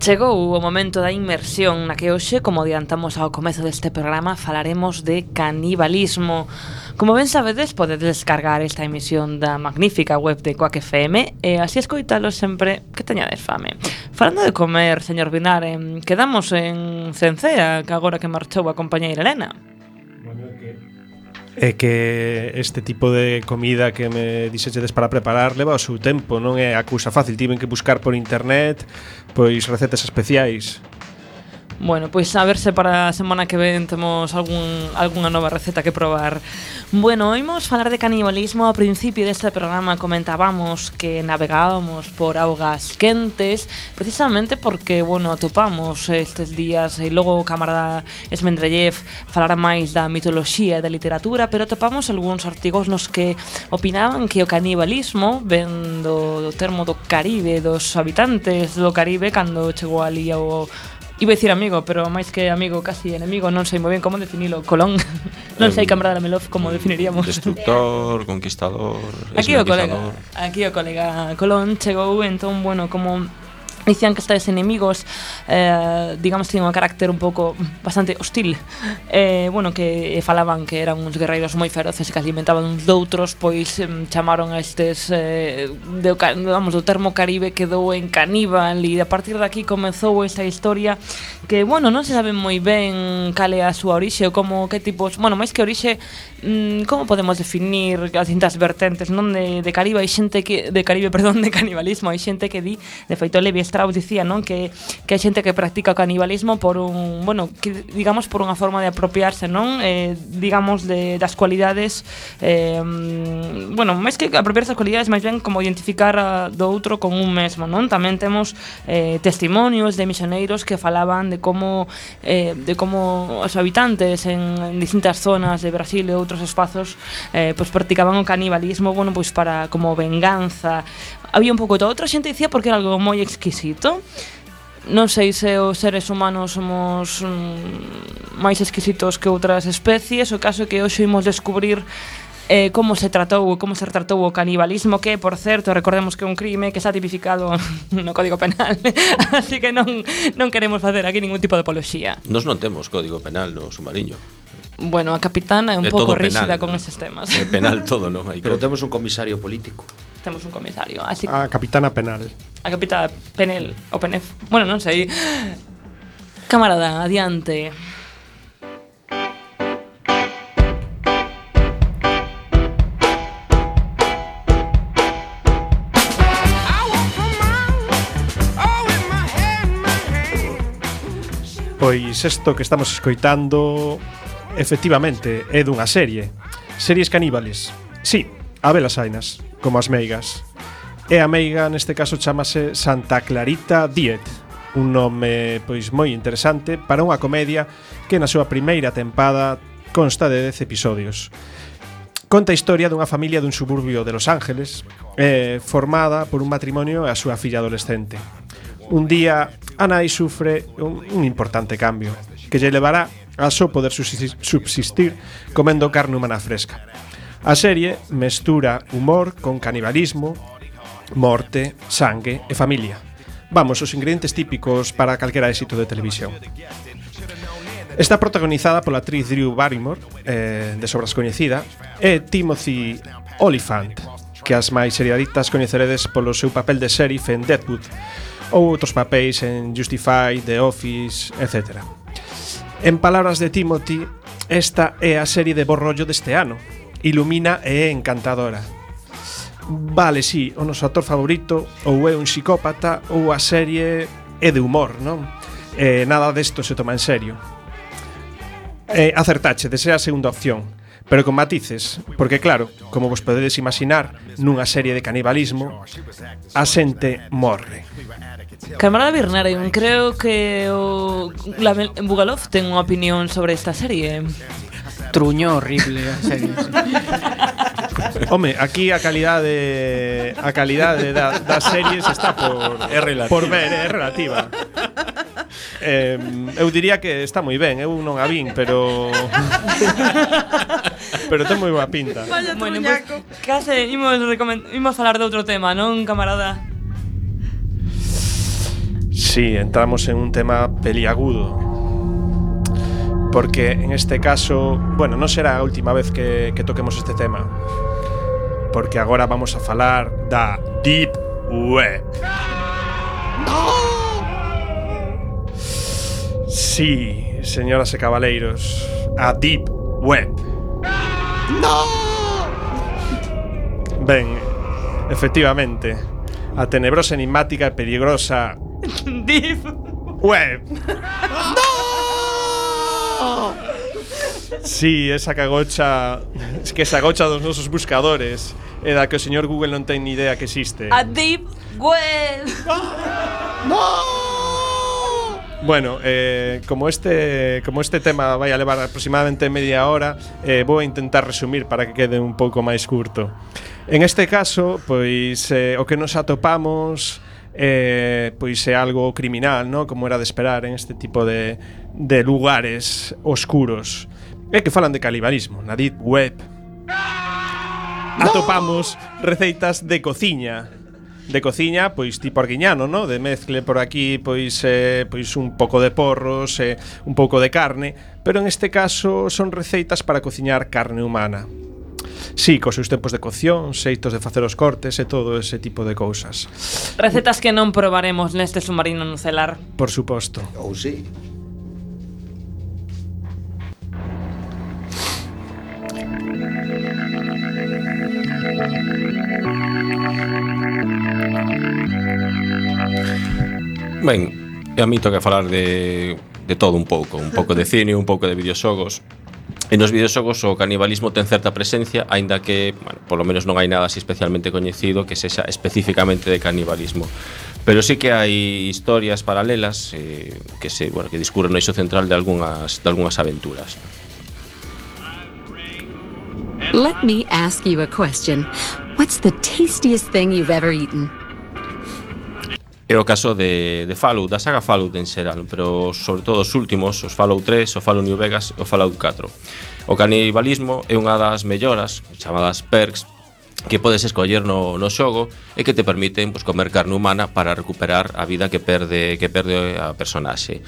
Chegou o momento da inmersión na que hoxe, como adiantamos ao comezo deste programa, falaremos de canibalismo. Como ben sabedes, podedes descargar esta emisión da magnífica web de Coac FM e así escoitalo sempre que teñades fame. Falando de comer, señor Binar, quedamos en Cencea, que agora que marchou a compañeira Elena. É que este tipo de comida que me dixetedes para preparar leva o seu tempo, non é a cousa fácil, tiven que buscar por internet pois recetas especiais. Bueno, pois a verse para a semana que ven temos algún, alguna nova receta que probar. Bueno, oímos falar de canibalismo ao principio deste programa comentábamos que navegábamos por augas quentes precisamente porque, bueno, atopamos estes días e logo o camarada Esmendrellev falará máis da mitoloxía e da literatura, pero atopamos algúns artigos nos que opinaban que o canibalismo vendo do termo do Caribe, dos habitantes do Caribe cando chegou ali ao Iba a dicir amigo, pero máis que amigo, casi enemigo, non sei moi ben como definilo. Colón, [laughs] non sei eh, camarada Melov como eh, definiríamos. Destructor, conquistador, Aquí o colega, aquí o colega Colón chegou entón, bueno, como dicían que estes enemigos eh, digamos tiñen un carácter un pouco bastante hostil eh, bueno, que falaban que eran uns guerreiros moi feroces e que alimentaban uns doutros pois eh, chamaron a estes eh, de, vamos, do termo caribe quedou en caníbal e a partir daqui comezou esta historia que, bueno, non se sabe moi ben cal é a súa orixe ou como que tipos, bueno, máis que orixe mm, como podemos definir as distintas vertentes, non? De, de Caribe hai xente que, de Caribe, [laughs] perdón, de canibalismo hai xente que di, de feito Levi está Strauss dicía, non, que que hai xente que practica o canibalismo por un, bueno, que, digamos por unha forma de apropiarse, non? Eh, digamos de das cualidades eh, bueno, máis que apropiarse das cualidades, máis ben como identificar a, do outro con un mesmo, non? Tamén temos eh, testimonios de misioneiros que falaban de como eh, de como os habitantes en, en distintas zonas de Brasil e outros espazos eh, pois practicaban o canibalismo, bueno, pois para como venganza había un pouco todo. Outra xente dicía porque era algo moi exquisito. Non sei se os seres humanos somos mm, máis exquisitos que outras especies, o caso é que hoxe imos descubrir eh, como se tratou como se retratou o canibalismo que, por certo, recordemos que é un crime que está tipificado [laughs] no Código Penal. [laughs] Así que non, non queremos facer aquí ningún tipo de apoloxía. Nos non temos Código Penal no submarino Bueno, a capitana é un pouco rígida penal, con eses temas. É penal todo, non? [laughs] Pero temos un comisario político temos un comisario. Así que... A capitana penal. A capitana penel, o penef. Bueno, non sei. Camarada, adiante. Pois isto que estamos escoitando efectivamente é dunha serie Series caníbales Sí, Avelas Ainas, como as meigas. E a meiga neste caso chamase Santa Clarita Diet, un nome pois moi interesante para unha comedia que na súa primeira tempada consta de 10 episodios. Conta a historia dunha familia dun suburbio de Los Ángeles eh, formada por un matrimonio e a súa filla adolescente. Un día, a nai sufre un, un importante cambio que lle levará a só poder subsistir comendo carne humana fresca. A serie mestura humor con canibalismo, morte, sangue e familia. Vamos, os ingredientes típicos para calquera éxito de televisión. Está protagonizada pola actriz Drew Barrymore, eh, de sobras coñecida, e Timothy Oliphant, que as máis seriadictas coñeceredes polo seu papel de sheriff en Deadwood ou outros papéis en Justify, The Office, etc. En palabras de Timothy, esta é a serie de borrollo deste ano, ilumina e é encantadora. Vale, sí, o noso actor favorito ou é un psicópata ou a serie é de humor, non? Eh, nada desto se toma en serio. Eh, acertache, desea a segunda opción pero con matices, porque claro, como vos podedes imaginar, nunha serie de canibalismo, a xente morre. Camarada Birnaren, creo que o la, Bugalov ten unha opinión sobre esta serie truño horrible a serie. Home, aquí a calidade a calidade da, das series está por é relativa. por ver, eh, é relativa. Eh, eu diría que está moi ben, eu non a vin, pero [laughs] pero ten moi boa pinta. Bueno, pues, case imos, imos falar de outro tema, non, camarada? Sí, entramos en un tema peliagudo. Porque en este caso, bueno, non será a última vez que, que toquemos este tema. Porque agora vamos a falar da Deep Web. Sí, señoras e cabaleiros, a Deep Web. Ben, efectivamente, a tenebrosa, enigmática e peligrosa Deep Web. [laughs] Sí, esa cagocha que se gocha dos nosos buscadores e da que o señor Google non ten ni idea que existe. A Deep Web. [laughs] no! Bueno, eh, como este como este tema vai a levar aproximadamente media hora, eh, vou a intentar resumir para que quede un pouco máis curto. En este caso, pois eh, o que nos atopamos eh, pois é algo criminal, ¿no? como era de esperar en este tipo de, de lugares oscuros. É que falan de calibanismo na Deep Web. Atopamos receitas de cociña, de cociña, pois tipo arguiñano, no? De mezcle por aquí, pois eh, pois un pouco de porros, eh, un pouco de carne, pero en este caso son receitas para cociñar carne humana. Sí, cos seus tempos de cocción, xeitos de facer os cortes e todo ese tipo de cousas. Recetas que non probaremos neste submarino nucelar. Por suposto. Ou oh, sí. Ben, e a mí toca falar de, de todo un pouco Un pouco de cine, un pouco de videoxogos E nos videoxogos o canibalismo ten certa presencia, aínda que, bueno, polo menos non hai nada así especialmente coñecido que sexa especificamente de canibalismo. Pero sí que hai historias paralelas eh, que se, bueno, que discurren no iso central de algunhas de algunhas aventuras. Let me ask you a question. What's the tastiest thing you've ever eaten? É o caso de, de Fallout, da saga Fallout en xeral, pero sobre todo os últimos, os Fallout 3, o Fallout New Vegas e o Fallout 4. O canibalismo é unha das melloras, chamadas perks, que podes escoller no, no xogo e que te permiten pois, comer carne humana para recuperar a vida que perde que perde a personaxe.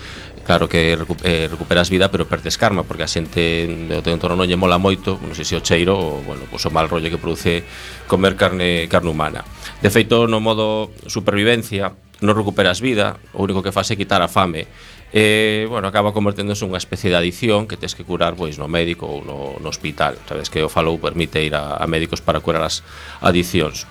Claro que eh, recuperas vida, pero perdes karma, porque a xente do teu entorno non lle mola moito, non sei se o cheiro ou bueno, pues, o mal rollo que produce comer carne carne humana. De feito, no modo supervivencia, non recuperas vida, o único que faz é quitar a fame. E, bueno, acaba converténdose unha especie de adición que tens que curar pois no médico ou no, no hospital. Sabes que o Fallout permite ir a, a médicos para curar as adicións.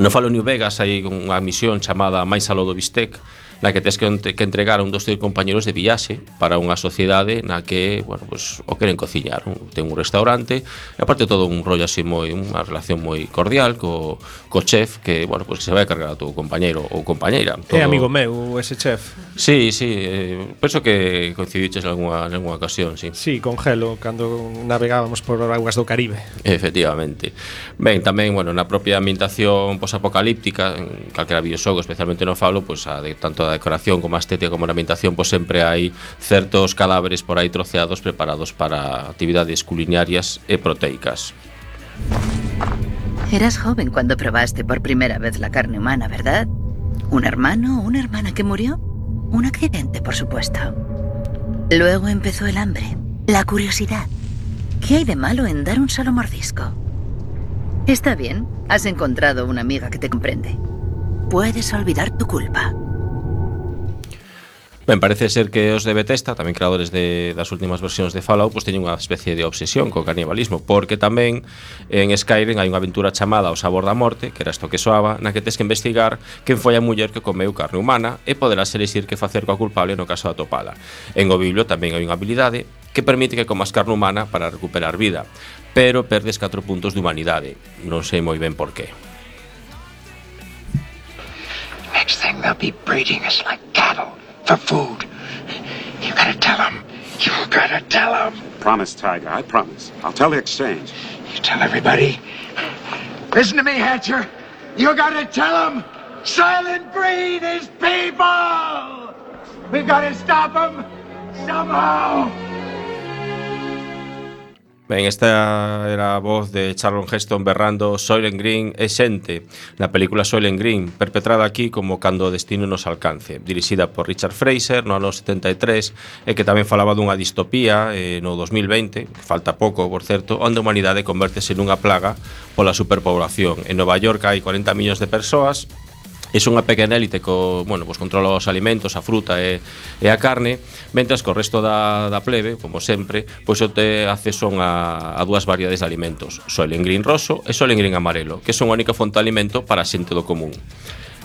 No Fallout New Vegas hai unha misión chamada Mais aló do Bistec, na que tes que, que entregar a un dos teus compañeros de viaxe para unha sociedade na que, bueno, pues, o queren cociñar. Ten un restaurante, e aparte todo un rollo así moi, unha relación moi cordial co, co chef que, bueno, pues, que se vai a cargar a tu compañeiro ou compañeira. Todo... É amigo meu ese chef. Sí, sí, eh, penso que coincidiches en alguna, en alguna ocasión, sí. Sí, con Gelo, cando navegábamos por augas do Caribe. Efectivamente. Ben, tamén, bueno, na propia ambientación posapocalíptica, en calquera videoxogo, especialmente no falo, pois pues, a de tanto a decoración como estética como na ambientación, pois sempre hai certos cadáveres por aí troceados preparados para actividades culinarias e proteicas. Eras joven cuando probaste por primera vez la carne humana, ¿verdad? ¿Un hermano o una hermana que murió? Un accidente, por supuesto. Luego empezó el hambre, la curiosidad. ¿Qué hay de malo en dar un solo mordisco? Está bien, has encontrado una amiga que te comprende. Puedes olvidar tu culpa. Ben, parece ser que os de Bethesda, tamén creadores de, das últimas versións de Fallout, pois teñen unha especie de obsesión co canibalismo, porque tamén en Skyrim hai unha aventura chamada O sabor da morte, que era isto que soaba, na que tes que investigar quen foi a muller que comeu carne humana e poderás elixir que facer coa culpable no caso de atopala. En o Biblio tamén hai unha habilidade que permite que comas carne humana para recuperar vida, pero perdes 4 puntos de humanidade. Non sei moi ben por qué. Next thing they'll be breeding us like cattle. For food. You gotta tell them. You gotta tell them. Promise, Tiger. I promise. I'll tell the exchange. You tell everybody. Listen to me, Hatcher. You gotta tell them. Silent breed is people. We gotta stop them somehow. Ben, esta era a voz de Charlon Heston berrando Soylent Green e xente na película Soylent Green, perpetrada aquí como Cando o destino nos alcance, dirixida por Richard Fraser no ano 73 e que tamén falaba dunha distopía eh, no 2020, que falta pouco, por certo, onde a humanidade convértese nunha plaga pola superpoblación. En Nova York hai 40 millóns de persoas es unha pequena élite co, bueno, pues controla os alimentos, a fruta e, e a carne, mentras que o resto da, da plebe, como sempre, pois pues, te acceso a, a dúas variedades de alimentos, solengrin roso e solengrin amarelo, que son a única fonte de alimento para a xente do común.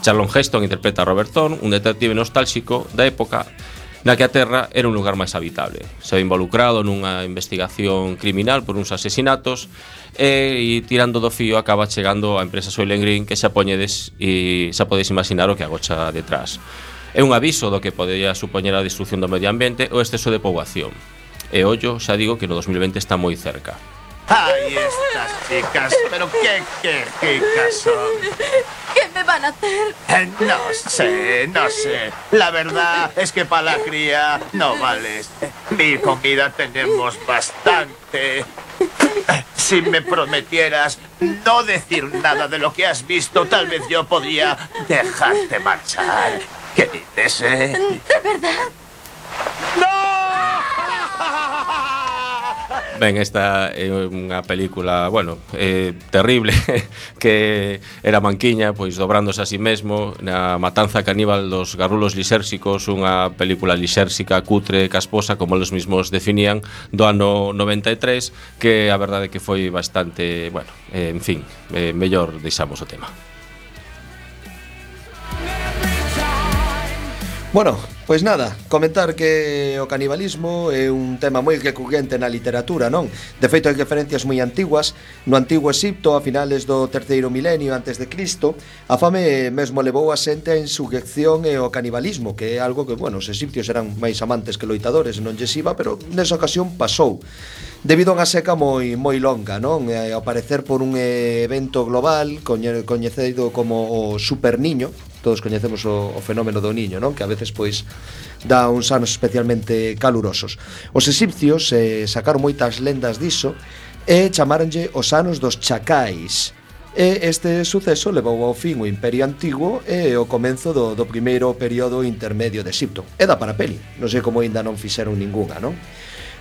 Charlon Heston interpreta a Robert Thorne, un detective nostálxico da época na que a Terra era un lugar máis habitable. Se involucrado nunha investigación criminal por uns asesinatos e, e tirando do fío acaba chegando a empresa Soylent Green que xa poñedes e xa podedes imaginar o que agocha detrás. É un aviso do que podría supoñer a destrucción do medio ambiente ou exceso de poboación. E ollo, xa digo que no 2020 está moi cerca. Ay, estas chicas, pero qué, qué chicas son. ¿Qué me van a hacer? Eh, no sé, no sé. La verdad es que para la cría no vales. Mi comida tenemos bastante. Si me prometieras no decir nada de lo que has visto, tal vez yo podría dejarte marchar. ¿Qué dices, eh? ¿De verdad? Ben, esta é unha película, bueno, eh, terrible [laughs] que era manquiña, pois dobrándose a sí mesmo na matanza caníbal dos garrulos lisérxicos, unha película lisérxica, cutre, casposa, como eles mismos definían, do ano 93, que a verdade que foi bastante, bueno, eh, en fin, eh, mellor deixamos o tema. Bueno, pois nada, comentar que o canibalismo é un tema moi recurrente na literatura, non? De feito, hai referencias moi antiguas. No antigo Egipto, a finales do terceiro milenio antes de Cristo, a fame mesmo levou a xente a insurrección e o canibalismo, que é algo que, bueno, os egipcios eran máis amantes que loitadores, non lles iba, pero nesa ocasión pasou. Debido a unha seca moi moi longa, non? E ao parecer por un evento global coñecido como o Super Niño, todos coñecemos o, o fenómeno do niño, non? Que a veces pois dá uns anos especialmente calurosos. Os exipcios eh, sacaron moitas lendas diso e chamáronlle os anos dos chacais. E este suceso levou ao fin o Imperio Antigo e o comenzo do, do primeiro período intermedio de Egipto. E dá para peli, non sei como aínda non fixeron ningunha, non?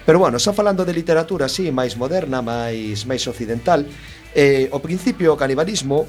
Pero bueno, xa falando de literatura así máis moderna, máis máis occidental, eh, o principio o canibalismo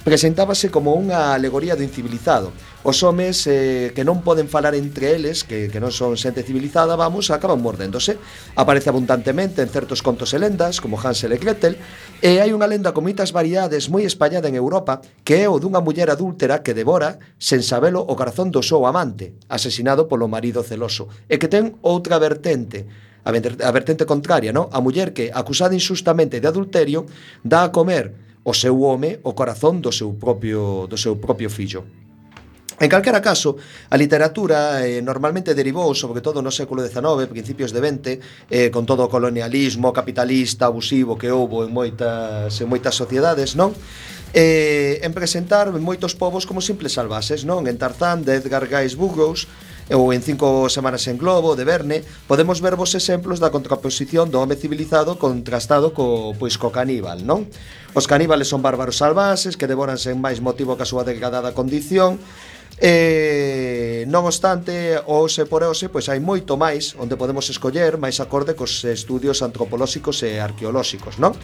presentábase como unha alegoría do incivilizado. Os homes eh, que non poden falar entre eles, que, que non son xente civilizada, vamos, acaban mordéndose. Aparece abundantemente en certos contos e lendas, como Hansel e Gretel, e hai unha lenda con moitas variedades moi espallada en Europa que é o dunha muller adúltera que devora, sen sabelo, o corazón do seu amante, asesinado polo marido celoso, e que ten outra vertente, a vertente contraria, no? a muller que, acusada injustamente de adulterio, dá a comer o seu home o corazón do seu propio, do seu propio fillo. En calquera caso, a literatura eh, normalmente derivou, sobre todo no século XIX, principios de XX, eh, con todo o colonialismo capitalista abusivo que houbo en moitas, en moitas sociedades, non? Eh, en presentar moitos povos como simples salvases, non? En Tarzán, de Edgar Gais Burroughs, ou en cinco semanas en Globo, de Verne, podemos ver vos exemplos da contraposición do home civilizado contrastado co, pois, co caníbal, non? Os caníbales son bárbaros salvases que devoranse en máis motivo que a súa degradada condición, E, non obstante, ose por ose, pois hai moito máis onde podemos escoller máis acorde cos estudios antropolóxicos e arqueolóxicos, non?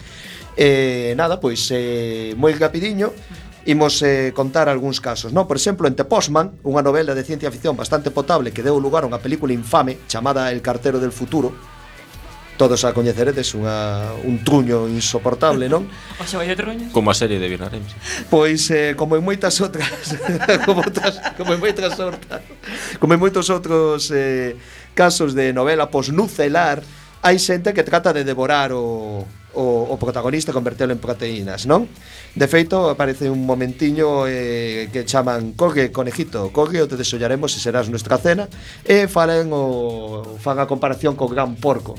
E, nada, pois eh, moi rapidiño, imos eh, contar algúns casos, non? Por exemplo, en The Postman, unha novela de ciencia ficción bastante potable que deu lugar a unha película infame chamada El cartero del futuro, todos a coñeceredes unha, un truño insoportable, non? [laughs] O xa vai de truños. Como a serie de Vinarense. Pois, eh, como en moitas outras, [laughs] como, outras como en moitas outras, como en moitos outros eh, casos de novela posnucelar, hai xente que trata de devorar o, o, o protagonista convertelo en proteínas, non? De feito, aparece un momentiño eh, que chaman Corre, conejito, corre, o te desollaremos e serás nuestra cena E falen o, fan a comparación co gran porco.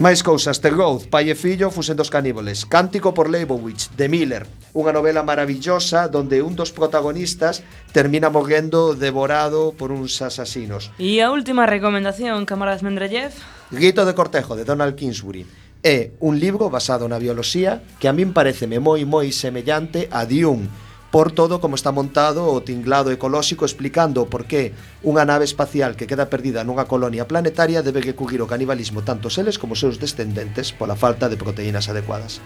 Máis cousas, The Growth, Pai e Fillo, Fusen dos Caníbales Cántico por Leibowitz, de Miller Unha novela maravillosa donde un dos protagonistas termina morrendo devorado por uns asasinos E a última recomendación, camaradas Mendrellev Grito de Cortejo, de Donald Kingsbury. É un libro basado na bioloxía que a min pareceme moi moi semellante a Dune, por todo como está montado o tinglado ecolóxico explicando por que unha nave espacial que queda perdida nunha colonia planetaria debe recurrir o canibalismo tanto seles como seus descendentes pola falta de proteínas adecuadas.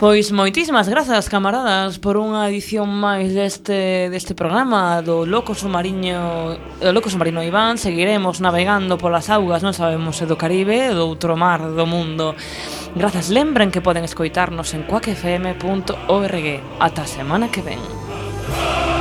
Pois moitísimas grazas, camaradas, por unha edición máis deste deste programa do Loco Submarino, do Loco Submarino Iván. Seguiremos navegando polas augas, non sabemos se do Caribe, do outro mar do mundo. Grazas, lembren que poden escoitarnos en cuacfm.org. Ata a semana que ven.